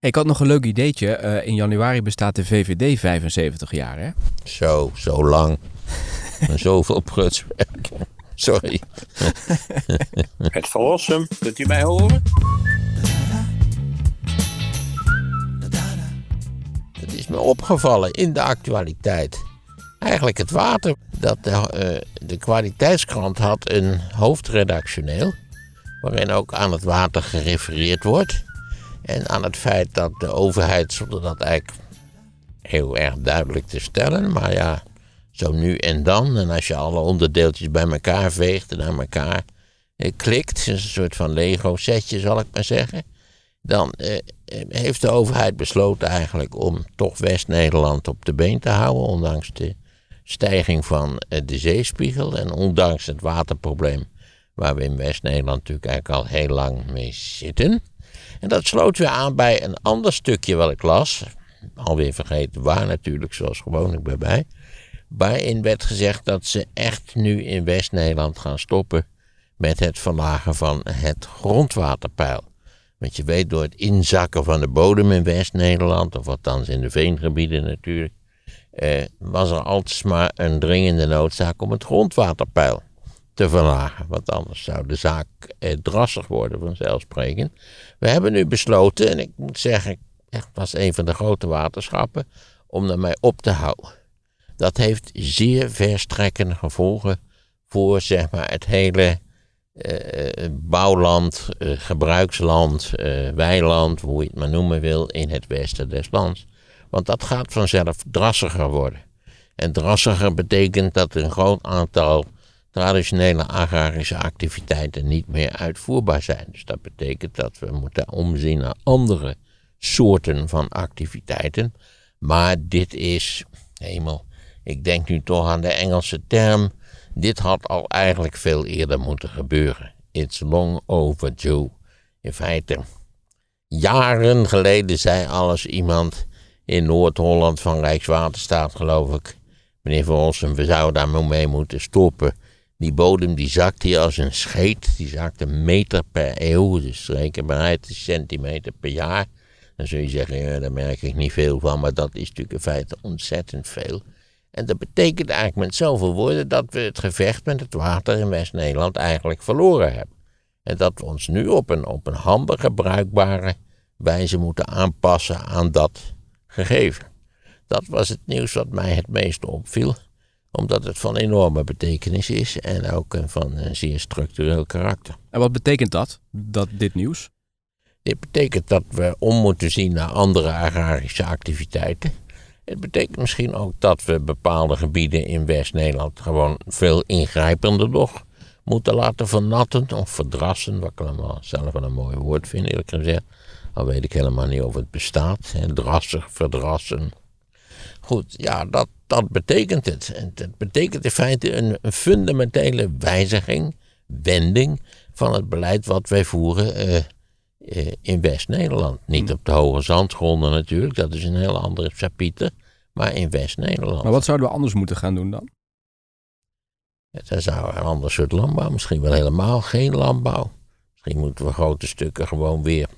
Ik had nog een leuk ideetje. Eh, in januari bestaat de VVD 75 jaar, hè? Zo, zo lang. en zoveel prutswerk. Sorry. Het verlossen, kunt u mij horen? Het is me opgevallen in de actualiteit. Eigenlijk het water. Dat de, eh, de kwaliteitskrant had een hoofdredactioneel. Waarin ook aan het water gerefereerd wordt. En aan het feit dat de overheid, zonder dat eigenlijk heel erg duidelijk te stellen, maar ja, zo nu en dan. En als je alle onderdeeltjes bij elkaar veegt en aan elkaar eh, klikt, een soort van Lego-setje zal ik maar zeggen. Dan eh, heeft de overheid besloten eigenlijk om toch West-Nederland op de been te houden, ondanks de stijging van eh, de zeespiegel en ondanks het waterprobleem waar we in West-Nederland natuurlijk eigenlijk al heel lang mee zitten. En dat sloot weer aan bij een ander stukje wat ik las, alweer vergeten waar natuurlijk, zoals gewoonlijk bij mij, waarin werd gezegd dat ze echt nu in West-Nederland gaan stoppen met het verlagen van het grondwaterpeil. Want je weet, door het inzakken van de bodem in West-Nederland, of althans in de veengebieden natuurlijk, eh, was er altijd maar een dringende noodzaak om het grondwaterpeil te verlagen. Want anders zou de zaak eh, drassig worden, vanzelfsprekend. We hebben nu besloten, en ik moet zeggen, het was een van de grote waterschappen, om daarmee op te houden. Dat heeft zeer verstrekkende gevolgen voor zeg maar, het hele eh, bouwland, eh, gebruiksland, eh, weiland, hoe je het maar noemen wil, in het westen des lands. Want dat gaat vanzelf drassiger worden. En drassiger betekent dat een groot aantal traditionele agrarische activiteiten niet meer uitvoerbaar zijn. Dus dat betekent dat we moeten omzien naar andere soorten van activiteiten. Maar dit is, hemel, ik denk nu toch aan de Engelse term. Dit had al eigenlijk veel eerder moeten gebeuren. It's long overdue. In feite, jaren geleden zei alles iemand in Noord-Holland van Rijkswaterstaat, geloof ik. Meneer Van we zouden daar mee moeten stoppen. Die bodem die zakt hier als een scheet. Die zakt een meter per eeuw. Dus rekenbaarheid is centimeter per jaar. Dan zul je zeggen, ja, daar merk ik niet veel van. Maar dat is natuurlijk in feite ontzettend veel. En dat betekent eigenlijk met zoveel woorden dat we het gevecht met het water in West-Nederland eigenlijk verloren hebben. En dat we ons nu op een, op een handige, bruikbare wijze moeten aanpassen aan dat gegeven. Dat was het nieuws wat mij het meest opviel, omdat het van enorme betekenis is en ook van een zeer structureel karakter. En wat betekent dat, dat dit nieuws? Dit betekent dat we om moeten zien naar andere agrarische activiteiten. Het betekent misschien ook dat we bepaalde gebieden in West-Nederland gewoon veel ingrijpender nog moeten laten vernatten of verdrassen, wat ik allemaal zelf wel een mooi woord vind, eerlijk gezegd. Al weet ik helemaal niet of het bestaat. Hè. Drassig, verdrassen. Goed, ja, dat, dat betekent het. En het betekent in feite een, een fundamentele wijziging, wending van het beleid wat wij voeren eh, eh, in West-Nederland. Niet hmm. op de hoge zandgronden natuurlijk, dat is een heel andere chapiter, maar in West-Nederland. Maar wat zouden we anders moeten gaan doen dan? Ja, dan zou een ander soort landbouw, misschien wel helemaal geen landbouw. Misschien moeten we grote stukken gewoon weer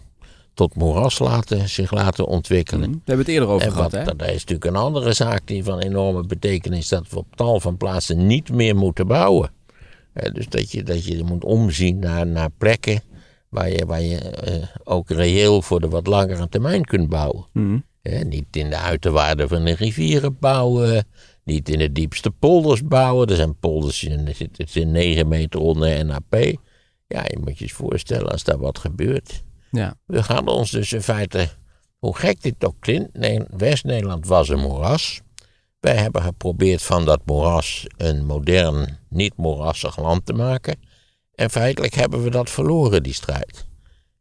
tot moeras laten, zich laten ontwikkelen. Mm, daar hebben we het eerder over en gehad. Hè? Dat is natuurlijk een andere zaak die van enorme betekenis dat we op tal van plaatsen niet meer moeten bouwen. dus dat je, dat je moet omzien naar, naar plekken waar je, waar je eh, ook reëel voor de wat langere termijn kunt bouwen. Mm. niet in de uiterwaarden van de rivieren bouwen, niet in de diepste polders bouwen. Er zijn polders, er zitten 9 meter onder NAP. Ja, je moet je eens voorstellen als daar wat gebeurt. Ja. We gaan ons dus in feite, hoe gek dit ook klinkt, West-Nederland was een moeras. Wij hebben geprobeerd van dat moeras een modern, niet moerassig land te maken. En feitelijk hebben we dat verloren, die strijd.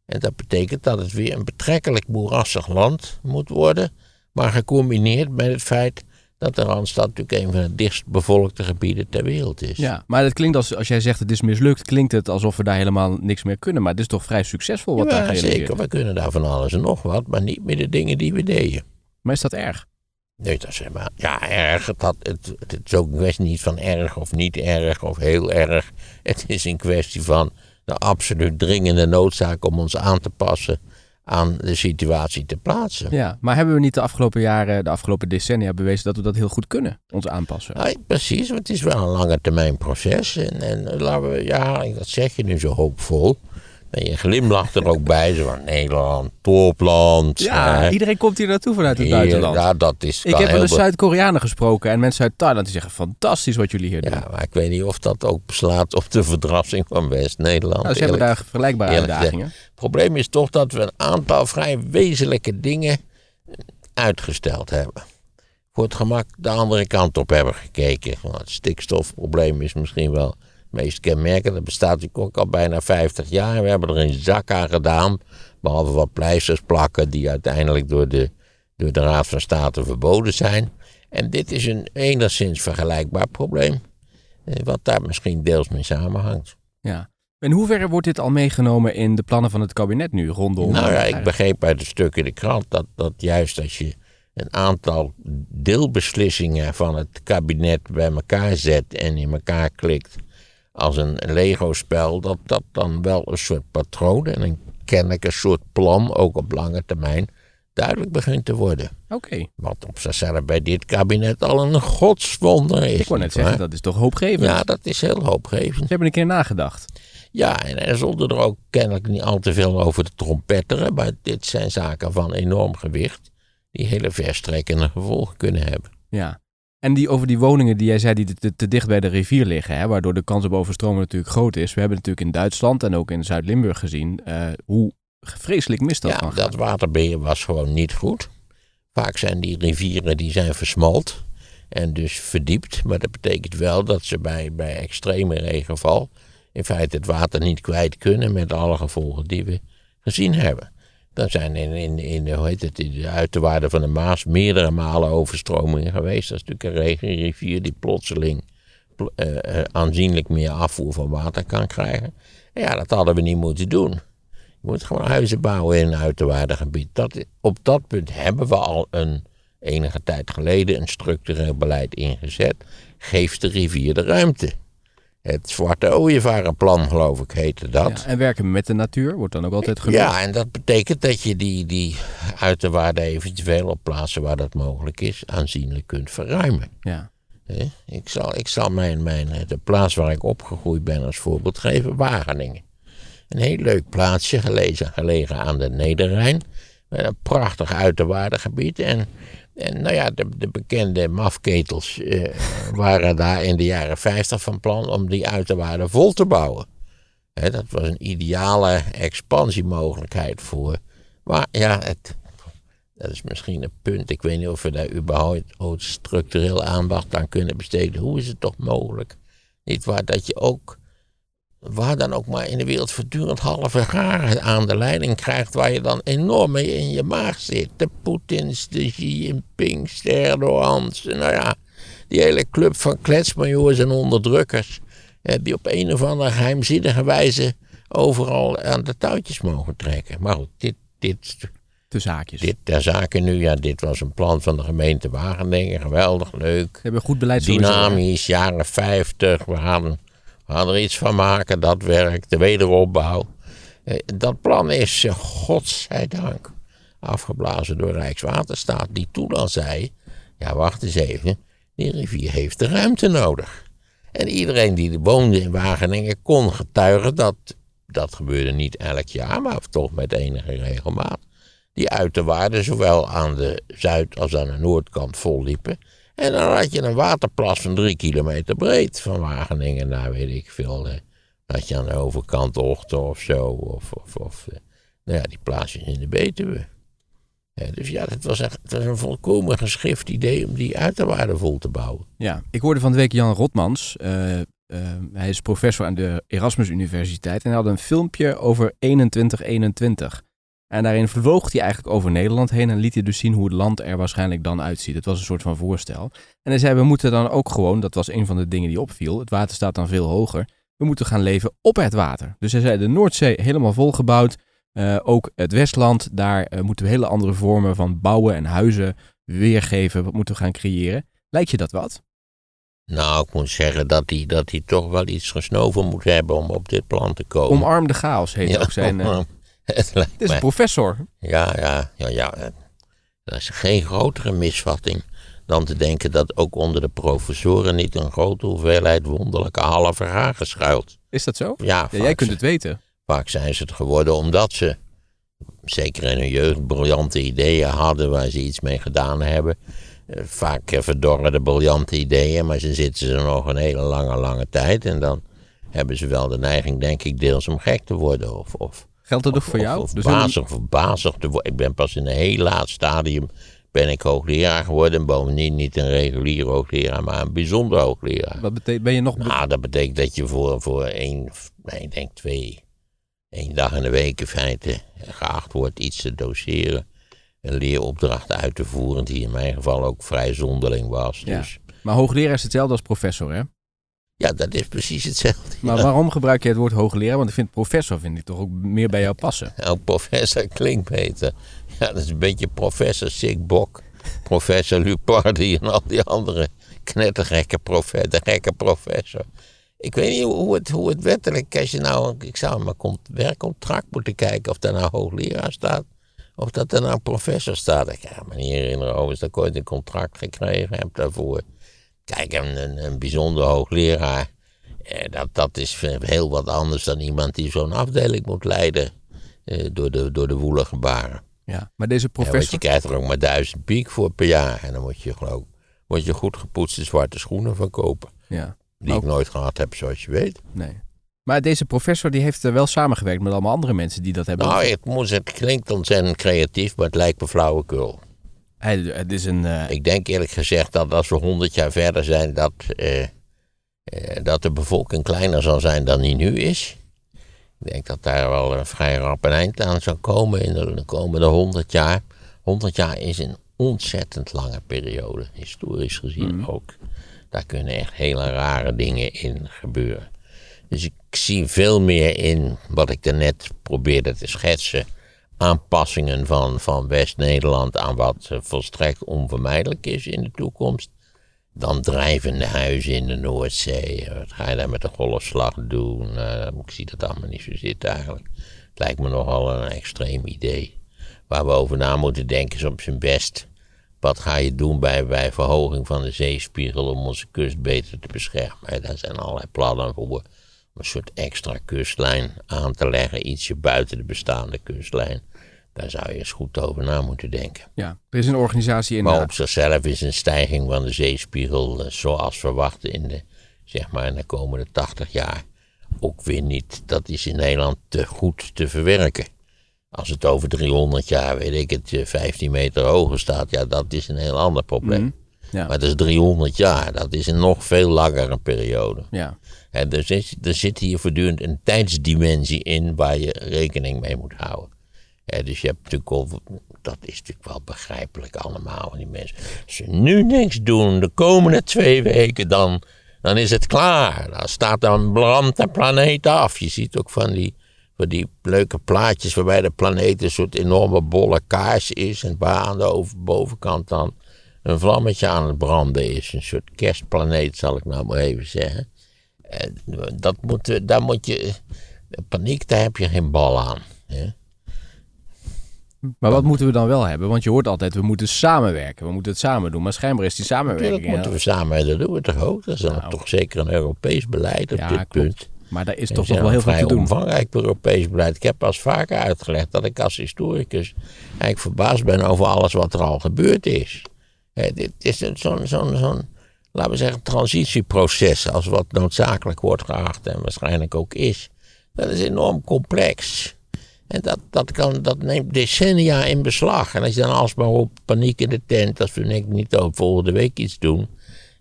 En dat betekent dat het weer een betrekkelijk moerassig land moet worden, maar gecombineerd met het feit dat de Randstad natuurlijk een van de dichtst bevolkte gebieden ter wereld is. Ja, maar het klinkt als, als jij zegt het is mislukt, klinkt het alsof we daar helemaal niks meer kunnen. Maar het is toch vrij succesvol wat ja, daar gerealiseerd zeker. We kunnen daar van alles en nog wat, maar niet meer de dingen die we deden. Maar is dat erg? Nee, dat is maar. Ja, erg. Het, had, het, het is ook een kwestie niet van erg of niet erg of heel erg. Het is een kwestie van de absoluut dringende noodzaak om ons aan te passen aan de situatie te plaatsen. Ja, maar hebben we niet de afgelopen jaren, de afgelopen decennia bewezen dat we dat heel goed kunnen, ons aanpassen? Ja, precies, want het is wel een lange termijn proces. En, en laten we, ja, dat zeg je nu zo hoopvol. En je glimlacht er ook bij, zo van Nederland, topland. Ja, iedereen komt hier naartoe vanuit het hier, buitenland. Ja, dat is ik heb eens be- Zuid-Koreanen gesproken en mensen uit Thailand die zeggen fantastisch wat jullie hier doen. Ja, maar ik weet niet of dat ook beslaat op de verdrassing van West-Nederland. nou, ze hebben daar vergelijkbare uitdagingen. Het probleem is toch dat we een aantal vrij wezenlijke dingen uitgesteld hebben. Voor het gemak de andere kant op hebben gekeken. Want het stikstofprobleem is misschien wel meest kenmerkend. Dat bestaat natuurlijk ook al bijna 50 jaar. We hebben er een zak aan gedaan. Behalve wat pleisters plakken die uiteindelijk door de, door de Raad van State verboden zijn. En dit is een enigszins vergelijkbaar probleem. eh, Wat daar misschien deels mee samenhangt. Ja. In hoeverre wordt dit al meegenomen in de plannen van het kabinet nu rondom... Nou ja, ik begreep uit het stuk in de krant dat, dat juist als je een aantal deelbeslissingen van het kabinet bij elkaar zet en in elkaar klikt als een Lego-spel, dat dat dan wel een soort patroon en een kennelijk een soort plan, ook op lange termijn, duidelijk begint te worden. Oké, Wat op zichzelf bij dit kabinet al een godswonder is. ik wou net zeggen, dat is toch hoopgevend? Ja, dat is heel hoopgevend. Ze hebben een keer nagedacht. Ja, en, en zonder er ook kennelijk niet al te veel over te trompetteren. Maar dit zijn zaken van enorm gewicht. Die hele verstrekkende gevolgen kunnen hebben. Ja. En die, over die woningen die jij zei, die te, te dicht bij de rivier liggen, hè, waardoor de kans op overstroming natuurlijk groot is. We hebben natuurlijk in Duitsland en ook in Zuid-Limburg gezien eh, hoe vreselijk mis dat ja, kan gaan. dat waterbeheer was gewoon niet goed. Vaak zijn die rivieren die zijn versmalt en dus verdiept. Maar dat betekent wel dat ze bij, bij extreme regenval in feite het water niet kwijt kunnen met alle gevolgen die we gezien hebben. Er zijn in, in, in, de- uiterwaarden van de Maas meerdere malen overstromingen geweest. Dat is natuurlijk een regenrivier die plotseling pl- eh, eh, aanzienlijk meer afvoer van water kan krijgen. En ja, dat hadden we niet moeten doen. Je moet gewoon huizen bouwen in een uiterwaardengebied. Dat, op dat punt hebben we al een, enige tijd geleden een structureel beleid ingezet. Geef de rivier de ruimte. Het Zwarte Ooievarenplan, geloof ik, heette dat. Ja, en werken met de natuur wordt dan ook altijd genoemd. Ja, en dat betekent dat je die, die uiterwaarden eventueel op plaatsen waar dat mogelijk is, aanzienlijk kunt verruimen. Ja. Ik zal, ik zal mijn, mijn, de plaats waar ik opgegroeid ben als voorbeeld geven, Wageningen. Een heel leuk plaatsje, gelezen, gelegen aan de Nederrijn. Met een prachtig uiterwaardengebied. En, en nou ja, de, de bekende mafketels eh, waren daar in de jaren 50 van plan om die uiterwaarden vol te bouwen. Dat was een ideale expansiemogelijkheid voor. Maar ja, het, dat is misschien een punt. Ik weet niet of we daar überhaupt structureel aandacht aan kunnen besteden. Hoe is het toch mogelijk? Niet waar dat je ook, waar dan ook maar in de wereld voortdurend halve garen aan de leiding krijgt, waar je dan enorm mee in je maag zit. De Poetins, de Xi Jinpings, de Erdogans, nou ja, die hele club van kletsmajoors en onderdrukkers, die op een of andere geheimzinnige wijze overal aan de touwtjes mogen trekken. Maar goed, dit, dit Tussen haakjes. dit ter zake nu, ja, dit was een plan van de gemeente Wageningen. Geweldig, leuk. Ze hebben goed beleid? Dynamisch, jaren 50. We gaan, we gaan er iets van maken, dat werkt. De wederopbouw. Eh, dat plan is, eh, godzijdank, afgeblazen door Rijkswaterstaat. Die toen al zei, ja wacht eens even, die rivier heeft de ruimte nodig. En iedereen die woonde in Wageningen kon getuigen dat, dat gebeurde niet elk jaar, maar toch met enige regelmaat die uiterwaarden zowel aan de zuid- als aan de noordkant vol liepen. En dan had je een waterplas van drie kilometer breed van Wageningen naar weet ik veel. eh, had je aan de overkant Ochten of zo. Of, of, of eh, nou ja, die plaatsjes in de Betuwe. Dus ja, het was, echt, was een volkomen geschift idee om die uiterwaarden vol te bouwen. Ja, ik hoorde van de week Jan Rotmans. eh, eh, hij is professor aan de Erasmus Universiteit. En hij had een filmpje over 2121. En daarin vloog hij eigenlijk over Nederland heen en liet hij dus zien hoe het land er waarschijnlijk dan uitziet. Het was een soort van voorstel. En hij zei, we moeten dan ook gewoon, dat was een van de dingen die opviel, het water staat dan veel hoger. We moeten gaan leven op het water. Dus hij zei, de Noordzee helemaal volgebouwd. Eh, ook het Westland, daar eh, moeten we hele andere vormen van bouwen en huizen weergeven. Wat moeten we gaan creëren? Lijkt je dat wat? Nou, ik moet zeggen dat hij dat hij toch wel iets gesnoven moet hebben om op dit plan te komen. Omarm de chaos heet ook zijn. eh, Het lijkt is mij- een professor. Ja, ja, ja, ja. Er is geen grotere misvatting dan te denken dat ook onder de professoren niet een grote hoeveelheid wonderlijke halve hagen schuilt. Is dat zo? Ja, jij kunt het weten. vaak zijn ze het geworden omdat ze, zeker in hun jeugd, briljante ideeën hadden waar ze iets mee gedaan hebben. Eh, Vaak verdorren de briljante ideeën, maar ze zitten ze nog een hele lange, lange tijd. En dan hebben ze wel de neiging, denk ik, deels om gek te worden. Of, of Geldt dat ook voor jou? Of, Dus een- bazig, of bazig te worden. Ik ben pas in een heel laat stadium ben ik hoogleraar geworden. En bovendien niet een regulier hoogleraar, maar een bijzonder hoogleraar. wat betekent, ben je nog... Nou, dat betekent dat je voor, voor één, nee, ik denk twee, één dag in de week in feite geacht wordt iets te doseren. Een leeropdracht uit te voeren, die in mijn geval ook vrij zonderling was. Ja. Dus Maar hoogleraar is hetzelfde als professor, hè? Ja, dat is precies hetzelfde. Maar ja. waarom gebruik je het woord hoogleraar? Want ik vind professor vind ik toch ook meer bij jou passen. Nou, professor klinkt beter. Ja, dat is een beetje professor Sick Bok, professor Lupardi en al die andere knettergekke professor, de gekke professor. Ik weet niet hoe het, hoe het wettelijk, als je nou, ik zou mijn con- werkcontract moeten kijken of daar nou hoogleraar staat. Of dat er nou professor staat. Ik kan me niet herinneren overigens dat ik ooit een contract gekregen heb daarvoor. Kijk, een, een, een bijzonder hoogleraar, eh, dat, dat is heel wat anders dan iemand die zo'n afdeling moet leiden eh, door, de, door de woelige baren. Ja. Maar deze Ja, want professor... je krijgt er ook maar duizend piek voor per jaar. En dan moet je geloof moet je goed gepoetste zwarte schoenen van kopen. Ja, Die Ook- ik nooit gehad heb, zoals je weet. nee. Maar deze professor die heeft wel samengewerkt met allemaal andere mensen die dat hebben. Nou, het, moet, het klinkt ontzettend creatief, maar het lijkt me flauwekul. Het is een... eh, Ik denk eerlijk gezegd dat als we honderd jaar verder zijn, dat, eh, eh, dat de bevolking kleiner zal zijn dan die nu is. Ik denk dat daar wel een vrij rap een eind aan zal komen in de, de komende honderd jaar. Honderd jaar is een ontzettend lange periode, historisch gezien ook. Daar kunnen echt hele rare dingen in gebeuren. Dus ik zie veel meer in wat ik daarnet probeerde te schetsen. Aanpassingen van, van West-Nederland aan wat eh, volstrekt onvermijdelijk is in de toekomst. Dan drijvende huizen in de Noordzee. Eh, Wat ga je daar met de golfslag doen? Eh, ik zie dat allemaal niet zo zitten eigenlijk. Het lijkt me nogal een extreem idee. Waar we over na moeten denken is op zijn best. Wat ga je doen bij, bij verhoging van de zeespiegel om onze kust beter te beschermen? Daar zijn allerlei plannen voor. Een soort extra kustlijn aan te leggen, ietsje buiten de bestaande kustlijn. Daar zou je eens goed over na moeten denken. ja, er is een organisatie in... Maar eh, op zichzelf is een stijging van de zeespiegel, eh, zoals verwacht in de, zeg maar, in de komende 80 jaar, ook weer niet. Dat is in Nederland te goed te verwerken. Als het over 300 jaar, weet ik het, eh, 15 meter hoger staat, ja, dat is een heel ander probleem. Mhm. ja, Maar dat is 300 jaar, dat is een nog veel langere periode. ja. En er, zit, er zit hier voortdurend een tijdsdimensie in waar je rekening mee moet houden. Dus je hebt natuurlijk al, dat is natuurlijk wel begrijpelijk allemaal. Die mensen, als ze nu niks doen, de komende twee weken, dan, dan is het klaar. Dan staat dan brandt de planeet af. Je ziet ook van die, van die leuke plaatjes waarbij de planeet een soort enorme bolle kaars is. En waar aan de bovenkant dan een vlammetje aan het branden is. Een soort kerstplaneet, zal ik nou maar even zeggen. En dat moet, daar moet je. Paniek, daar heb je geen bal aan. Hè? Maar wat moeten we dan wel hebben? Want je hoort altijd, we moeten samenwerken. We moeten het samen doen. Maar schijnbaar is die Natuurlijk samenwerking... moeten we samen, dat doen we toch ook? Dat is dan Nou. toch zeker een Europees beleid op Ja, dit klopt. punt. Maar daar is toch nog wel heel veel te doen. omvangrijk Europees beleid. Ik heb pas vaker uitgelegd dat ik als historicus eigenlijk verbaasd ben over alles wat er al gebeurd is. Hè, dit is een- zo'n, zo'n, zo'n, laten we zeggen, transitieproces, als wat noodzakelijk wordt geacht en waarschijnlijk ook is. Dat is enorm complex. En dat, dat, kan, dat neemt decennia in beslag. En als je dan alsmaar op paniek in de tent, als we niet, niet over volgende week iets doen,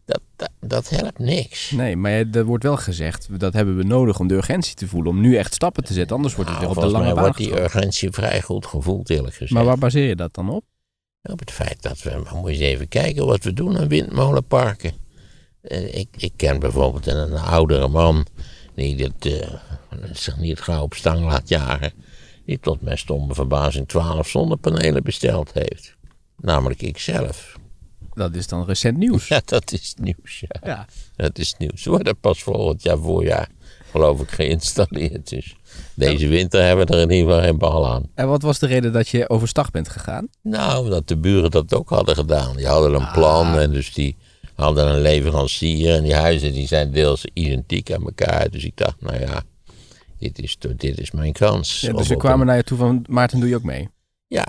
dat, dat, dat helpt niks. Nee, maar er wordt wel gezegd, dat hebben we nodig om de urgentie te voelen. Om nu echt stappen te zetten. Anders wordt het Nou, weer op de volgens lange baan wordt die urgentie vrij goed gevoeld, eerlijk gezegd. Maar waar baseer je dat dan op? Op het feit dat we, maar moet je eens even kijken wat we doen aan windmolenparken. Eh, ik, ik ken bijvoorbeeld een, een oudere man die dit, eh, zich niet gauw op stang laat jagen. Die tot mijn stomme verbazing 12 zonnepanelen besteld heeft. Namelijk ikzelf. Dat is dan recent nieuws. Ja, dat is nieuws. Ja. Ja. Dat is nieuws. Ze worden pas volgend jaar voorjaar geloof ik geïnstalleerd. Dus deze winter hebben we er in ieder geval geen bal aan. En wat was de reden dat je overstag bent gegaan? Nou, omdat de buren dat ook hadden gedaan. Die hadden een plan en dus die hadden een leverancier. En die huizen die zijn deels identiek aan elkaar. Dus ik dacht, nou ja, dit is, dit is mijn kans. Ja, dus ze kwamen een- naar je toe van, Maarten, doe je ook mee? Ja,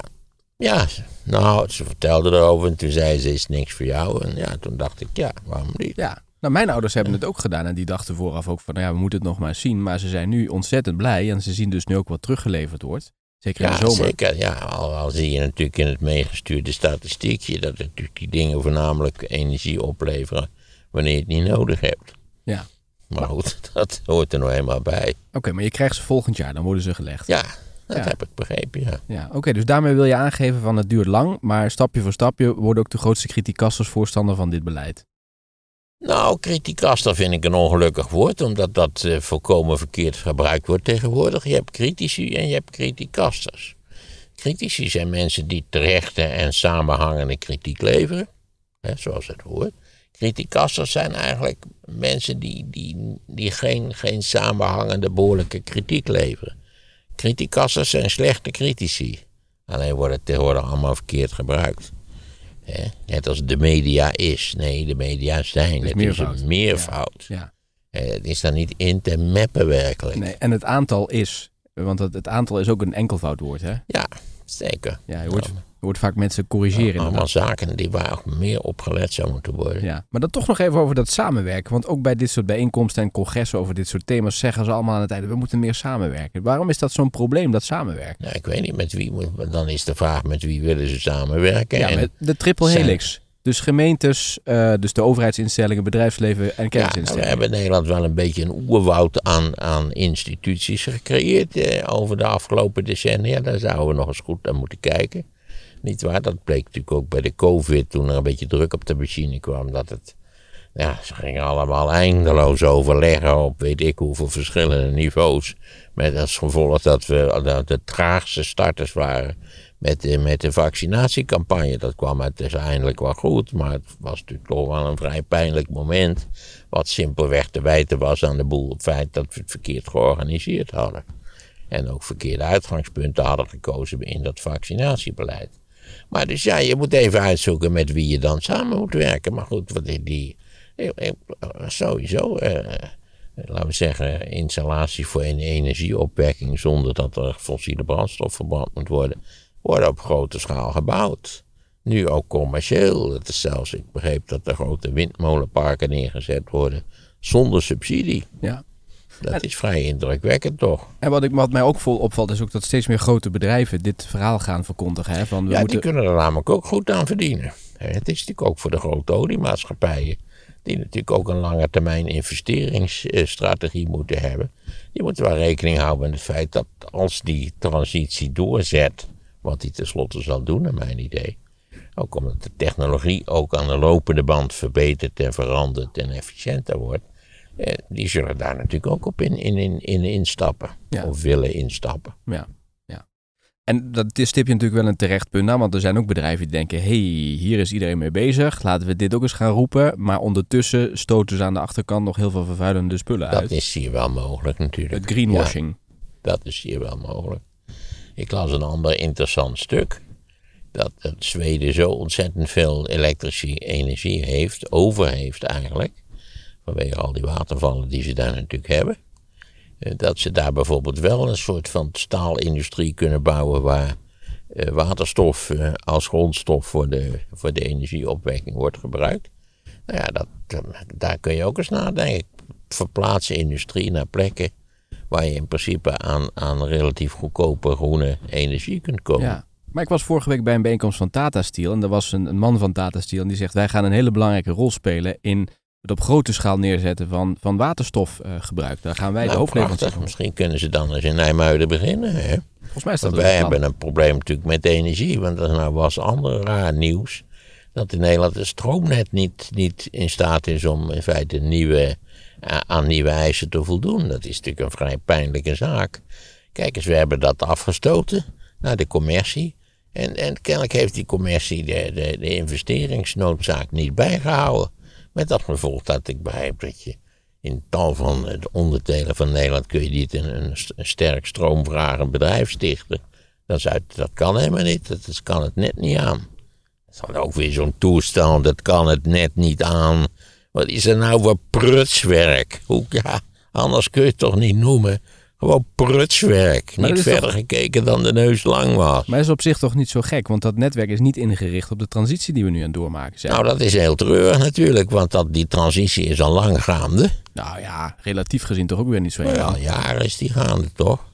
ja, nou, ze vertelde erover en toen zei ze, is niks voor jou. En ja, toen dacht ik, ja, waarom niet? Ja. Nou, mijn ouders hebben het ook gedaan en die dachten vooraf ook van, nou ja, we moeten het nog maar eens zien. Maar ze zijn nu ontzettend blij en ze zien dus nu ook wat teruggeleverd wordt. Zeker in Ja, de zomer. zeker. Ja, al, al zie je natuurlijk in het meegestuurde statistiekje dat natuurlijk die dingen voornamelijk energie opleveren wanneer je het niet nodig hebt. Ja. Maar goed, dat hoort er nou eenmaal bij. Oké, maar je krijgt ze volgend jaar, dan worden ze gelegd. Ja, dat Ja. heb ik begrepen, ja. Ja, oké, dus daarmee wil je aangeven van het duurt lang, maar stapje voor stapje worden ook de grootste criticasters voorstander van dit beleid. Nou, criticaster vind ik een ongelukkig woord, omdat dat eh, volkomen verkeerd gebruikt wordt tegenwoordig. Je hebt critici en je hebt criticasters. Critici zijn mensen die terechte en samenhangende kritiek leveren, hè, zoals het hoort. Criticasters zijn eigenlijk mensen die, die, die geen, geen samenhangende behoorlijke kritiek leveren. Criticasters zijn slechte critici. Alleen wordt het tegenwoordig allemaal verkeerd gebruikt. Net als de media is. Nee, de media zijn. Het is een meervoud. Ja. Het is daar niet in te meppen werkelijk. Nee, en het aantal is, want het, het aantal is ook een enkelvoudwoord, hè? Ja, zeker. Ja, je hoort, hoort vaak mensen corrigeren. Allemaal inderdaad. zaken die waar ook meer opgelet zou moeten worden. Ja, maar dan toch nog even over dat samenwerken. Want ook bij dit soort bijeenkomsten en congressen over dit soort thema's zeggen ze allemaal aan het einde, we moeten meer samenwerken. Waarom is dat zo'n probleem, dat samenwerken? Nou, ik weet niet met wie. Dan is de vraag met wie willen ze samenwerken. Ja, en, met de triple helix. Dus gemeentes, eh, dus de overheidsinstellingen, bedrijfsleven en ja, nou, we kennisinstellingen. hebben in Nederland wel een beetje een oerwoud aan, aan instituties gecreëerd eh, over de afgelopen decennia. Daar zouden we nog eens goed naar moeten kijken. Niet waar? Dat bleek natuurlijk ook bij de COVID toen er een beetje druk op de machine kwam. Dat het, ja, ze gingen allemaal eindeloos overleggen op weet ik hoeveel verschillende niveaus. Met als gevolg dat we dat de traagste starters waren met de, met de vaccinatiecampagne. Dat kwam uiteindelijk wel goed, maar het was natuurlijk toch wel een vrij pijnlijk moment. Wat simpelweg te wijten was aan de boel op het feit dat we het verkeerd georganiseerd hadden. En ook verkeerde uitgangspunten hadden gekozen in dat vaccinatiebeleid. Maar dus ja, je moet even uitzoeken met wie je dan samen moet werken. Maar goed, wat die, eh, eh, sowieso, eh, laten we zeggen, installaties voor een energieopwekking zonder dat er fossiele brandstof verbrand moet worden, worden op grote schaal gebouwd. Nu ook commercieel. Het is zelfs, ik begreep dat er grote windmolenparken neergezet worden zonder subsidie. Ja. Dat is vrij indrukwekkend toch? En wat, ik, wat mij ook vol opvalt is ook dat steeds meer grote bedrijven dit verhaal gaan verkondigen. Hè? Van we ja, moeten... die kunnen er namelijk ook goed aan verdienen. En Het is natuurlijk ook voor de grote oliemaatschappijen, die natuurlijk ook een lange termijn investeringsstrategie moeten hebben. Die moeten wel rekening houden met het feit dat als die transitie doorzet, wat die tenslotte zal doen, naar mijn idee. Ook omdat de technologie ook aan de lopende band verbetert en verandert en efficiënter wordt. Eh, Die zullen daar natuurlijk ook op in, in, in, in instappen. Ja. Of willen instappen. Ja, ja. En dat is- stip je natuurlijk wel een terecht punt aan, want er zijn ook bedrijven die denken, hey, hier is iedereen mee bezig, laten we dit ook eens gaan roepen. Maar ondertussen stoten ze aan de achterkant nog heel veel vervuilende spullen Dat uit. is hier wel mogelijk natuurlijk. Het greenwashing. Dat is hier wel mogelijk. Ik las een ander interessant stuk. Dat Zweden zo ontzettend veel elektrische energie heeft, over heeft eigenlijk. Vanwege al die watervallen die ze daar natuurlijk hebben. eh, Dat ze daar bijvoorbeeld wel een soort van staalindustrie kunnen bouwen waar eh, waterstof eh, als grondstof voor de, voor de energieopwekking wordt gebruikt. Nou ja, dat, daar kun je ook eens nadenken. Verplaatsen industrie naar plekken waar je in principe aan, aan relatief goedkope groene energie kunt komen. Ja. Maar ik was vorige week bij een bijeenkomst van Tata Steel en er was een, een man van Tata Steel en die zegt, wij gaan een hele belangrijke rol spelen in het op grote schaal neerzetten van, van waterstofgebruik. Daar gaan wij de Nou, hoofdleverancier van. Misschien kunnen ze dan eens in Nijmuiden beginnen. Hè? Volgens mij is dat Want wij hebben een probleem natuurlijk met energie. Want er nou was ander raar nieuws. Dat in Nederland het stroomnet niet, niet in staat is om in feite nieuwe, a- aan nieuwe eisen te voldoen. Dat is natuurlijk een vrij pijnlijke zaak. Kijk eens, we hebben dat afgestoten naar de commercie. En, en kennelijk heeft die commercie de, de, de investeringsnoodzaak niet bijgehouden. Met dat gevolg dat ik begrijp dat je in tal van de onderdelen van Nederland kun je niet een, een, sterk stroomvragend bedrijf stichten. Dat, dat kan helemaal niet. Dat, kan het net niet aan. Dan ook weer zo'n toestand. Dat kan het net niet aan. Wat is er nou voor prutswerk? Hoe, anders kun je het toch niet noemen. Gewoon prutswerk. Maar niet verder gekeken dan de neus lang was. Maar dat is op zich toch niet zo gek, want dat netwerk is niet ingericht op de transitie die we nu aan het doormaken zijn. Nou, dat is heel treurig natuurlijk, want dat, die transitie is al lang gaande. Nou ja, relatief gezien toch ook weer niet zo heel Ja, lang. jaren is die gaande, toch?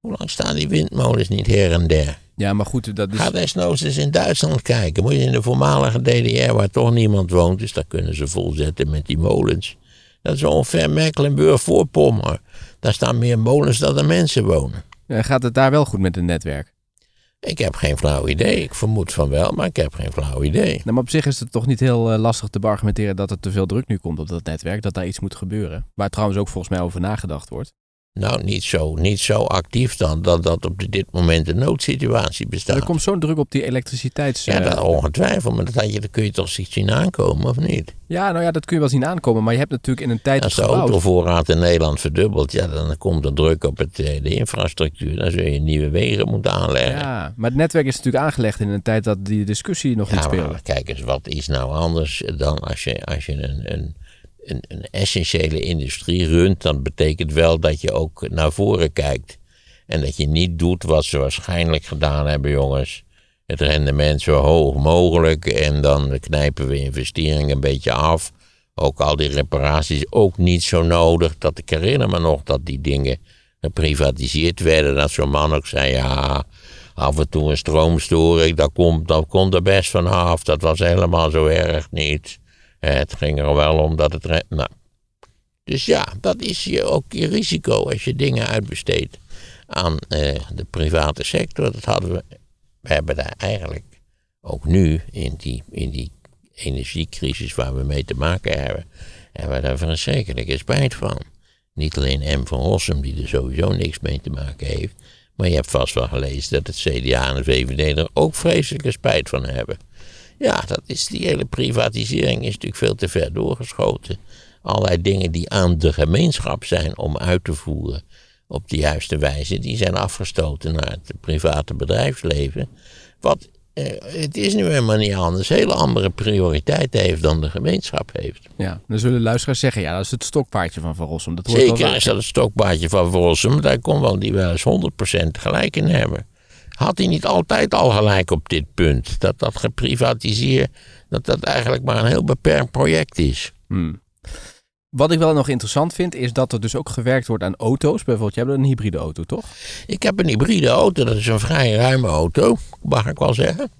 Hoe lang staan die windmolens niet her en der? Ja, maar goed, dat is... Ga desnoods eens in Duitsland kijken. Moet je in de voormalige DDR, waar toch niemand woont, dus daar kunnen ze volzetten met die molens. Dat is ongeveer Mecklenburg-Voorpommern. Daar staan meer molens dan er mensen wonen. Ja, Gaat het daar wel goed met het netwerk? Ik heb geen flauw idee. Ik vermoed van wel, maar ik heb geen flauw idee. Nou, maar op zich is het toch niet heel eh, lastig te argumenteren dat er te veel druk nu komt op dat netwerk, dat daar iets moet gebeuren. Waar trouwens ook volgens mij over nagedacht wordt. Nou, niet zo, niet zo actief dan dat dat op dit moment een noodsituatie bestaat. er komt zo'n druk op die elektriciteits... Ja, eh, dat ongetwijfeld, maar dat, had je, dat kun je toch zien aankomen, of niet? ja, nou ja, dat kun je wel zien aankomen, maar je hebt natuurlijk in een tijd Als de gebouwd. autovoorraad in Nederland verdubbelt, ja, dan komt er druk op het, eh, de infrastructuur. Dan zul je nieuwe wegen moeten aanleggen. Ja, maar het netwerk is natuurlijk aangelegd in een tijd dat die discussie nog niet speelde. kijk eens, wat is nou anders dan als je, als je een, een, een, een essentiële industrie runt, dan betekent wel dat je ook naar voren kijkt. En dat je niet doet wat ze waarschijnlijk gedaan hebben, jongens. Het rendement zo hoog mogelijk en dan knijpen we investeringen een beetje af. Ook al die reparaties ook niet zo nodig. Dat ik herinner me nog dat die dingen geprivatiseerd werden. Dat zo'n man ook zei, ja, af en toe een stroomstoring, dat komt, dat komt er best vanaf. Dat was helemaal zo erg niet. Het ging er wel om dat het... Nou. Dus ja, dat is je, ook je risico als je dingen uitbesteedt aan eh, de private sector. Dat hadden we... We hebben daar eigenlijk ook nu in die, in die energiecrisis waar we mee te maken hebben, hebben we daar verschrikkelijke spijt van. Niet alleen M. van Rossum, die er sowieso niks mee te maken heeft, maar je hebt vast wel gelezen dat het CDA en de VVD er ook vreselijke spijt van hebben. Ja, dat is, die hele privatisering is natuurlijk veel te ver doorgeschoten. Allerlei dingen die aan de gemeenschap zijn om uit te voeren op de juiste wijze, die zijn afgestoten naar het private bedrijfsleven. Wat, eh, het is nu helemaal niet anders, hele andere prioriteiten heeft dan de gemeenschap heeft. Ja, dan zullen luisteraars zeggen, ja, dat is het stokpaardje van Van Rossum. Dat hoort Zeker is dat het stokpaardje van Rossum, daar kon wel die wel eens 100% gelijk in hebben. Had hij niet altijd al gelijk op dit punt? Dat dat geprivatiseerd, dat dat eigenlijk maar een heel beperkt project is. Hmm. Wat ik wel nog interessant vind, is dat er dus ook gewerkt wordt aan auto's. Bijvoorbeeld, jij hebt een hybride auto, toch? Ik heb een hybride auto, dat is een vrij ruime auto, mag ik wel zeggen.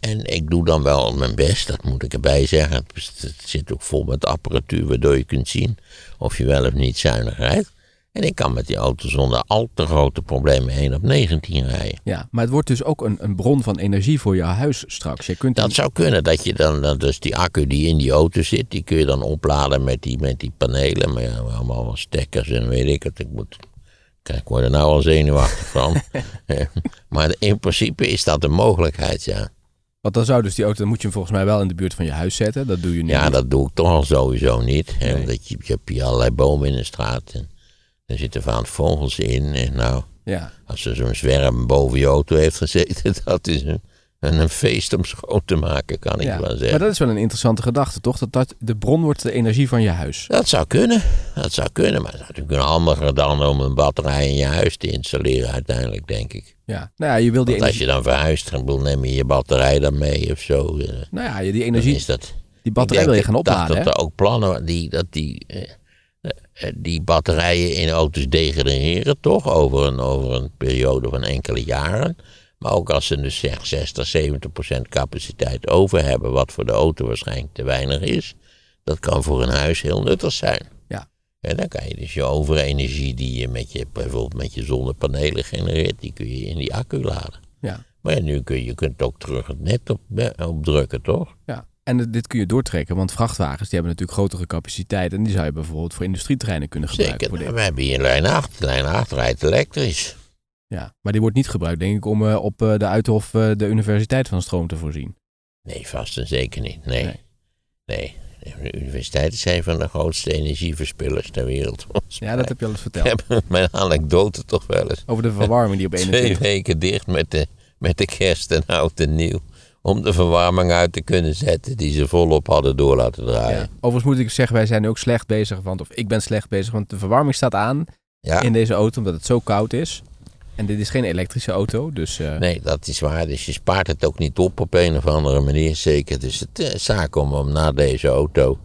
En ik doe dan wel mijn best, dat moet ik erbij zeggen. Het het zit ook vol met apparatuur waardoor je kunt zien of je wel of niet zuinig rijdt. En ik kan met die auto zonder al te grote problemen 1 op 19 rijden. Ja, maar het wordt dus ook een, een bron van energie voor je huis straks. Je kunt Dat zou kunnen, dat je dan, dan dus die accu die in die auto zit, die kun je dan opladen met die, met die panelen. Maar allemaal stekkers en weet ik het. Ik moet, kijk, ik word er nou al zenuwachtig van. Maar in principe is dat een mogelijkheid, ja. Want dan zou dus die auto, dan moet je hem volgens mij wel in de buurt van je huis zetten. Dat doe je nu Ja, niet. dat doe ik toch al sowieso niet. Hè, Nee. Omdat je, je hebt hier allerlei bomen in de straat. En er zitten vaak vogels in. En nou, Ja. als er zo'n zwerm boven je auto heeft gezeten, dat is een, een, feest om schoon te maken, kan ik wel zeggen. Maar dat is wel een interessante gedachte, toch? Dat, dat de bron wordt de energie van je huis. Dat zou kunnen. Dat zou kunnen. Maar het is natuurlijk handiger dan om een batterij in je huis te installeren uiteindelijk, denk ik. Ja. Nou ja, je wil die Want als je dan verhuist, dan neem je je batterij dan mee of zo. eh, Nou ja, die Dan energie, is dat... die batterij wil je gaan opladen, hè? dat er ook plannen, die, dat die, eh, die batterijen in auto's degraderen, toch? Over een, over een periode van enkele jaren. Maar ook als ze dus zeg 60, 70 procent capaciteit over hebben, wat voor de auto waarschijnlijk te weinig is. Dat kan voor een huis heel nuttig zijn. Ja. En dan kan je dus je overenergie die je, met je bijvoorbeeld met je zonnepanelen genereert, die kun je in die accu laden. Ja. Maar ja, nu kun je, je kunt ook terug het net op, eh, opdrukken, toch? Ja. En dit- kun je doortrekken, want vrachtwagens die hebben natuurlijk grotere capaciteit. En die zou je bijvoorbeeld voor industrieterreinen kunnen gebruiken. Zeker. Nou, we hebben hier lijn 8. Lijn 8 rijdt elektrisch. Ja. Maar die wordt niet gebruikt, denk ik, om eh, op eh, de Uithof eh, de universiteit van stroom te voorzien. Nee, vast en zeker niet. Nee. Nee. Nee. de universiteit is een van de grootste energieverspillers ter wereld. Ja, dat heb je al eens Ik verteld. heb mijn anekdote toch wel eens. Over de verwarming die op Twee 21... weken dicht met de, met de kerst en oud en nieuw. Om de verwarming uit te kunnen zetten die ze volop hadden door laten draaien. Ja. Overigens moet ik zeggen, wij zijn ook slecht bezig. Want, of ik ben slecht bezig, want de verwarming staat aan Ja, in deze auto omdat het zo koud is. En dit is geen elektrische auto, dus... eh, nee, dat is waar. Dus je spaart het ook niet op op een of andere manier. Zeker. Dus het is zaak om, om na deze auto,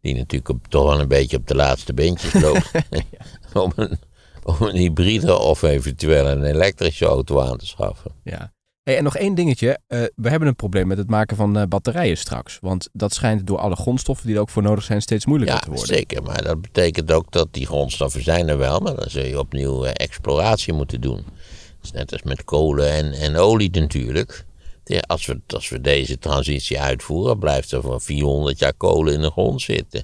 die natuurlijk op, toch wel een beetje op de laatste beentjes loopt, om, een, om een hybride of eventueel een elektrische auto aan te schaffen. Ja. Hey, en nog één dingetje. Eh, we hebben een probleem met het maken van eh, batterijen straks. Want dat schijnt door alle grondstoffen die er ook voor nodig zijn steeds moeilijker Ja, te worden. zeker. Maar dat betekent ook dat die grondstoffen zijn er wel, maar dan zul je opnieuw eh, exploratie moeten doen. Dat is net als met kolen en, en olie natuurlijk. Ja, Als we, als we deze transitie uitvoeren, blijft er voor 400 jaar kolen in de grond zitten.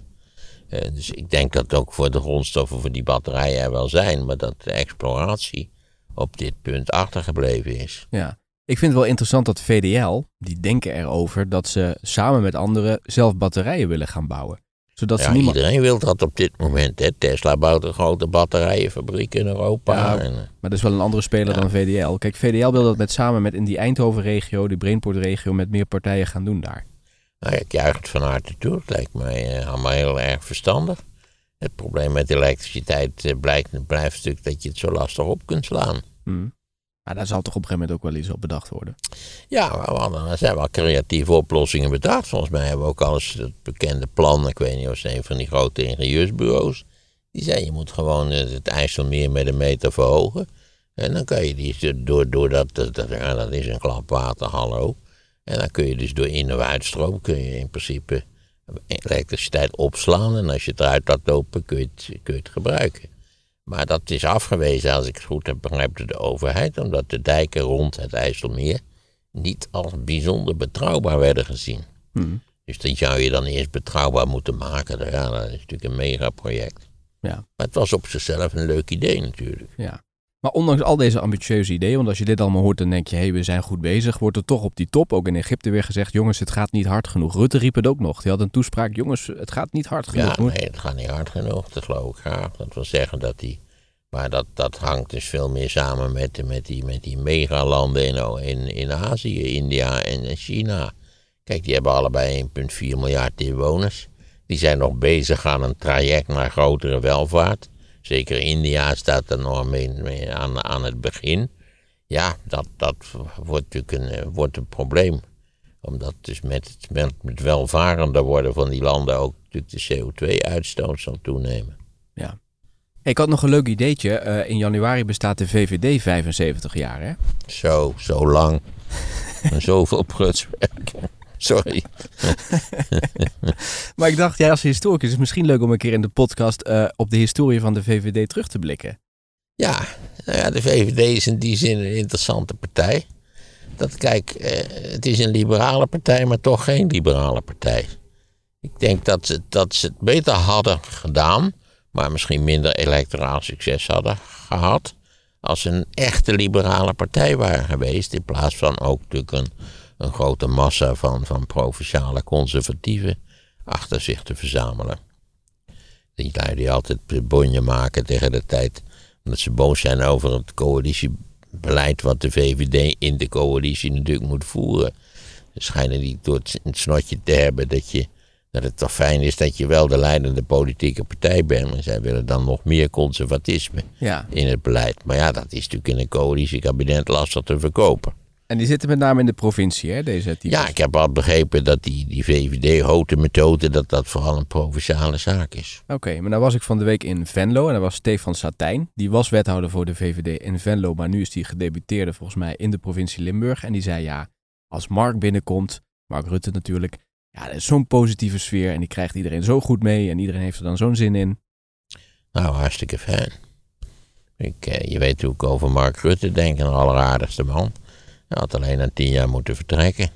Dus ik denk dat ook voor de grondstoffen voor die batterijen er wel zijn, maar dat de exploratie op dit punt achtergebleven is. Ja. Ik vind het wel interessant dat VDL, die denken erover dat ze samen met anderen zelf batterijen willen gaan bouwen. Zodat ze Ja, niemand... iedereen wil dat op dit moment. Hè. Tesla bouwt een grote batterijenfabriek in Europa. Ja, en, eh, Maar dat is wel een andere speler dan VDL. Kijk, VDL wil dat met samen met in die Eindhoven-regio, die Brainport-regio, met meer partijen gaan doen daar. Nou, ik juich het van harte toe. Het lijkt mij eh, allemaal heel erg verstandig. Het probleem met elektriciteit eh, blijkt, blijft natuurlijk dat je het zo lastig op kunt slaan. Hm. Maar daar zal toch op een gegeven moment ook wel iets op bedacht worden. Ja, we hadden- er zijn wel creatieve oplossingen bedacht. Volgens mij hebben we ook al eens het bekende plan. Ik weet niet of het een van die grote ingenieursbureaus. Die zei je moet gewoon eh, het IJsselmeer met een meter verhogen. En dan kan je die door, door dat, dat, dat, is een klap water, hallo. En dan kun je dus door in- of uitstroom kun je in principe elektriciteit opslaan. En als je het eruit laat lopen kun je het, kun je het gebruiken. Maar dat is afgewezen, als ik het goed heb begrepen, door de overheid. Omdat de dijken rond het IJsselmeer niet als bijzonder betrouwbaar werden gezien. Hm. Dus dat zou je dan eerst betrouwbaar moeten maken. Ja, dat is natuurlijk een megaproject. Ja. Maar het was op zichzelf een leuk idee natuurlijk. Ja. Maar ondanks al deze ambitieuze ideeën, want als je dit allemaal hoort, dan denk je, hé, hey, we zijn goed bezig, wordt er toch op die top, ook in Egypte, weer gezegd, jongens, het gaat niet hard genoeg. Rutte riep het ook nog. Die had een toespraak, jongens, het gaat niet hard genoeg. Ja, nee, het gaat niet hard genoeg, dat geloof ik graag. Dat wil zeggen dat die. Maar dat, dat hangt dus veel meer samen met, met die, met die megalanden in, in, in Azië, India en China. Kijk, die hebben allebei 1,4 miljard inwoners. Die zijn nog bezig aan een traject naar grotere welvaart. Zeker India staat er nog mee, aan, aan het begin. Ja, dat, dat wordt natuurlijk een, eh, wordt een probleem. Omdat dus met het, met het welvarender worden van die landen ook natuurlijk de CO2-uitstoot zal toenemen. Ja. Ik had nog een leuk ideetje. Eh, in januari bestaat de VVD 75 jaar, hè? Zo, zo lang. en zoveel prutswerk. Sorry. Maar ik dacht, jij als historicus is het misschien leuk om een keer in de podcast eh, op de historie van de VVD terug te blikken. Ja, nou ja, de VVD is in die zin een interessante partij. Dat kijk, eh, het is een liberale partij, maar toch geen liberale partij. Ik denk dat ze, dat ze het beter hadden gedaan, maar misschien minder electoraal succes hadden gehad. Als ze een echte liberale partij waren geweest, in plaats van ook natuurlijk een, een grote massa van, van provinciale conservatieven achter zich te verzamelen. Die lui die altijd bonje maken tegen de tijd omdat ze boos zijn over het coalitiebeleid wat de VVD in de coalitie natuurlijk moet voeren. Ze schijnen niet door het snotje te hebben dat, je, dat het toch fijn is dat je wel de leidende politieke partij bent. Maar zij willen dan nog meer conservatisme Ja. in het beleid. Maar ja, dat is natuurlijk in een coalitiekabinet lastig te verkopen. En die zitten met name in de provincie, hè, deze types. Ja, ik heb al begrepen dat die, die VVD-hote methode, dat dat vooral een provinciale zaak is. Oké, maar nou was ik van de week in Venlo en daar was Stefan Satijn. Die was wethouder voor de VVD in Venlo, maar nu is hij gedebuteerde volgens mij in de provincie Limburg. En die zei ja, als Mark binnenkomt, Mark Rutte natuurlijk, ja, er is zo'n positieve sfeer en die krijgt iedereen zo goed mee en iedereen heeft er dan zo'n zin in. Nou, hartstikke fijn. Ik, eh, je weet hoe ik over Mark Rutte denk, een alleraardigste man. Hij had alleen na tien jaar moeten vertrekken.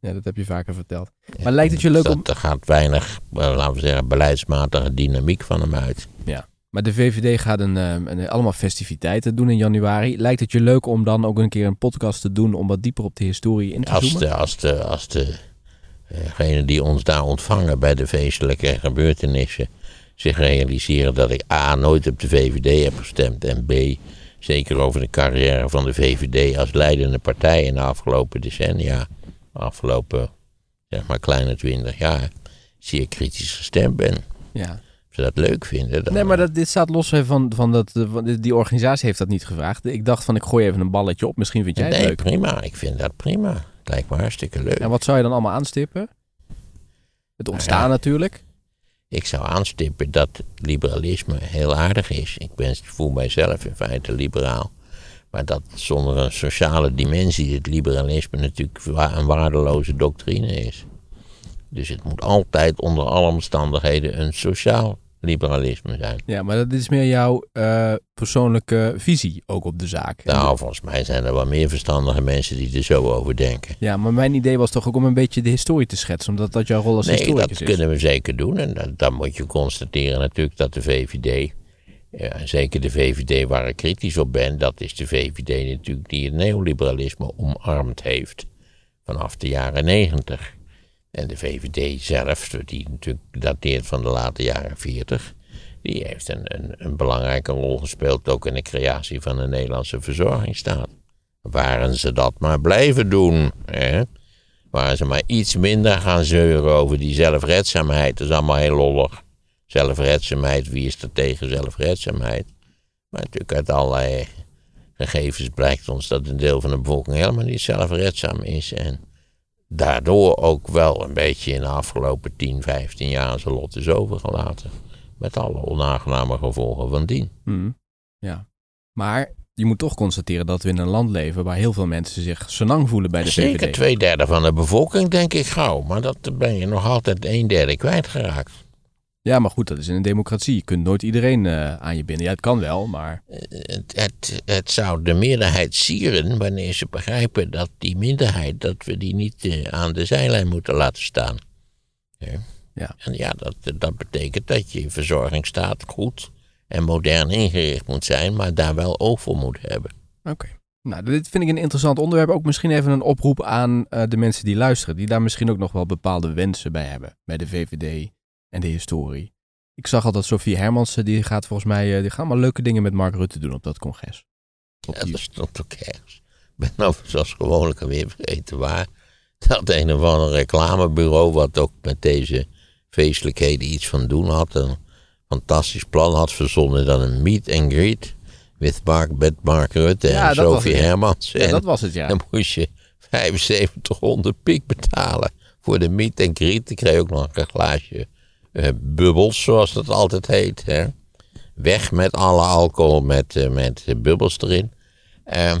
Ja, dat heb je vaker verteld. Maar lijkt het je leuk dat, om... Er gaat weinig, eh, laten we zeggen, beleidsmatige dynamiek van hem uit. Maar de VVD gaat een, eh, een, allemaal festiviteiten doen in januari. Lijkt het je leuk om dan ook een keer een podcast te doen om wat dieper op de historie in te Als zoomen? de, als de, als de degenen die ons daar ontvangen bij de feestelijke gebeurtenissen zich realiseren dat ik A. nooit op de VVD heb gestemd en B. zeker over de carrière van de VVD als leidende partij in de afgelopen decennia, afgelopen zeg maar kleine twintig jaar, zeer kritisch gestemd ben. Ja. Als ze dat leuk vinden. Dan Nee, maar dat, dit staat los van, van dat. eh, van- Die organisatie heeft dat niet gevraagd. Ik dacht van ik gooi even een balletje op. Misschien vind jij het nee, leuk. prima. Ik vind dat prima. Het lijkt me hartstikke leuk. En wat zou je dan allemaal aanstippen? Het ontstaan ja. natuurlijk. Ik zou aanstippen dat liberalisme heel aardig is. Ik ben, voel mijzelf in feite liberaal. Maar dat zonder een sociale dimensie het liberalisme natuurlijk een waardeloze doctrine is. Dus het moet altijd onder alle omstandigheden een sociaal liberalisme zijn. Ja, maar dat is meer jouw eh, persoonlijke visie ook op de zaak. Nou, volgens mij zijn er wel meer verstandige mensen die er zo over denken. Ja, maar mijn idee was toch ook om een beetje de historie te schetsen. Omdat dat jouw rol als Nee, historicus dat is. kunnen we zeker doen. En dan, dan moet je constateren natuurlijk dat de VVD, ja, en zeker de VVD waar ik kritisch op ben, dat is de VVD natuurlijk die het neoliberalisme omarmd heeft vanaf de jaren negentig. En de VVD zelf, die natuurlijk dateert van de late jaren 40, die heeft een, een, een belangrijke rol gespeeld ook in de creatie van een Nederlandse verzorgingsstaat. Waren ze dat maar blijven doen, hè? Waren ze maar iets minder gaan zeuren over die zelfredzaamheid. Dat is allemaal heel lollig. Zelfredzaamheid, wie is er tegen zelfredzaamheid? Maar natuurlijk uit allerlei gegevens blijkt ons dat een deel van de bevolking helemaal niet zelfredzaam is. En daardoor ook wel een beetje in de afgelopen 10, 15 jaar zijn lot is overgelaten. Met alle onaangename gevolgen van dien. Mhm. Ja. Maar je moet toch constateren dat we in een land leven waar heel veel mensen zich senang voelen bij de Zeker VVD. twee derde van de bevolking, denk ik gauw. Maar dat ben je nog altijd een derde kwijtgeraakt. Ja, maar goed, dat is in een democratie. Je kunt nooit iedereen eh, aan je binden. Ja, het kan wel, maar het, het, het zou de meerderheid sieren wanneer ze begrijpen dat die minderheid, dat we die niet eh, aan de zijlijn moeten laten staan. Ja. Ja. En ja, dat, dat betekent dat je verzorgingsstaat goed en modern ingericht moet zijn, maar daar wel oog voor moet hebben. Oké. Nou, dit vind ik een interessant onderwerp. Ook misschien even een oproep aan eh, de mensen die luisteren. Die daar misschien ook nog wel bepaalde wensen bij hebben. Bij de VVD en de historie. Ik zag al dat Sofie Hermansen, die gaat volgens mij... eh, die gaan maar leuke dingen met Mark Rutte doen op dat congres. Op Ja, dat stond ook ergens. Ik ben nou zoals gewoonlijk weer vergeten waar. Dat een of ander reclamebureau, wat ook met deze feestelijkheden iets van doen had, een fantastisch plan had verzonnen. Dan een meet and greet with Mark, met Mark Rutte Ja, en Sophie. Hermans. ja, en dat was het, ja. dan moest je 7500 piek betalen voor de meet and greet. Ik kreeg ook nog een glaasje bubbels, zoals dat altijd heet. Hè. Weg met alle alcohol met, eh, met eh, bubbels erin.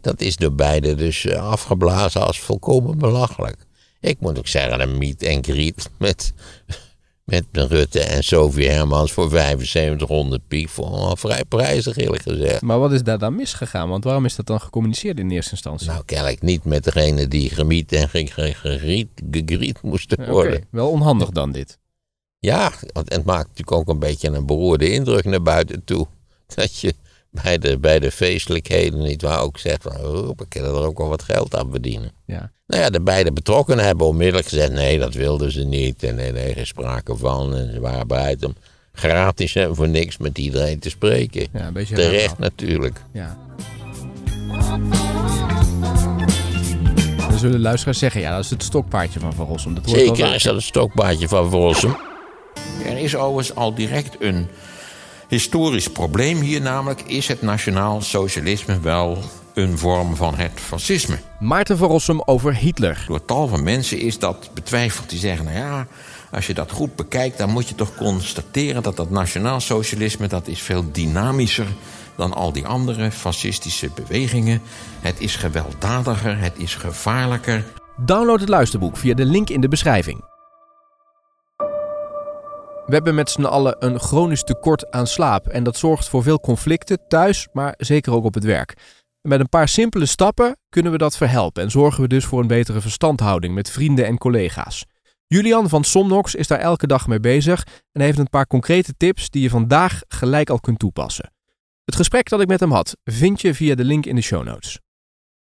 Dat is door beide dus eh, afgeblazen als volkomen belachelijk. Ik moet ook zeggen, een meet and greet met, met Rutte en Sophie Hermans voor 7500 piek. Voor vrij prijzig eerlijk gezegd. Maar wat is daar dan misgegaan? Want waarom is dat dan gecommuniceerd in eerste instantie? Nou, kennelijk niet met degene die gemiet en ge- ge- gegriet, moesten worden. wel onhandig dan dit. Ja, want het maakt natuurlijk ook een beetje een beroerde indruk naar buiten toe. Dat je bij de, bij de feestelijkheden niet waar ook zegt van, we kunnen er ook wel wat geld aan verdienen. Ja. Nou ja, de beide betrokkenen hebben onmiddellijk gezegd, nee, dat wilden ze niet. En nee, nee, geen sprake van. En ze waren bereid om gratis en voor niks met iedereen te spreken. Ja, een beetje Terecht raar. natuurlijk. Ja. Dan zullen luisteraars zeggen, ja, dat is het stokpaardje van Van Rossum. Dat hoort wel Zeker is dat een stokpaardje van Rossum. Er is overigens al direct een historisch probleem hier, namelijk is het nationaal socialisme wel een vorm van het fascisme. Maarten van Rossum over Hitler. Door tal van mensen is dat betwijfeld. Die zeggen, nou ja, als je dat goed bekijkt... dan moet je toch constateren dat dat nationaal socialisme... dat is veel dynamischer dan al die andere fascistische bewegingen. Het is gewelddadiger, het is gevaarlijker. Download het luisterboek via de link in de beschrijving. We hebben met z'n allen een chronisch tekort aan slaap en dat zorgt voor veel conflicten thuis, maar zeker ook op het werk. Met een paar simpele stappen kunnen we dat verhelpen en zorgen we dus voor een betere verstandhouding met vrienden en collega's. Julian van Somnox is daar elke dag mee bezig en heeft een paar concrete tips die je vandaag gelijk al kunt toepassen. Het gesprek dat ik met hem had vind je via de link in de show notes.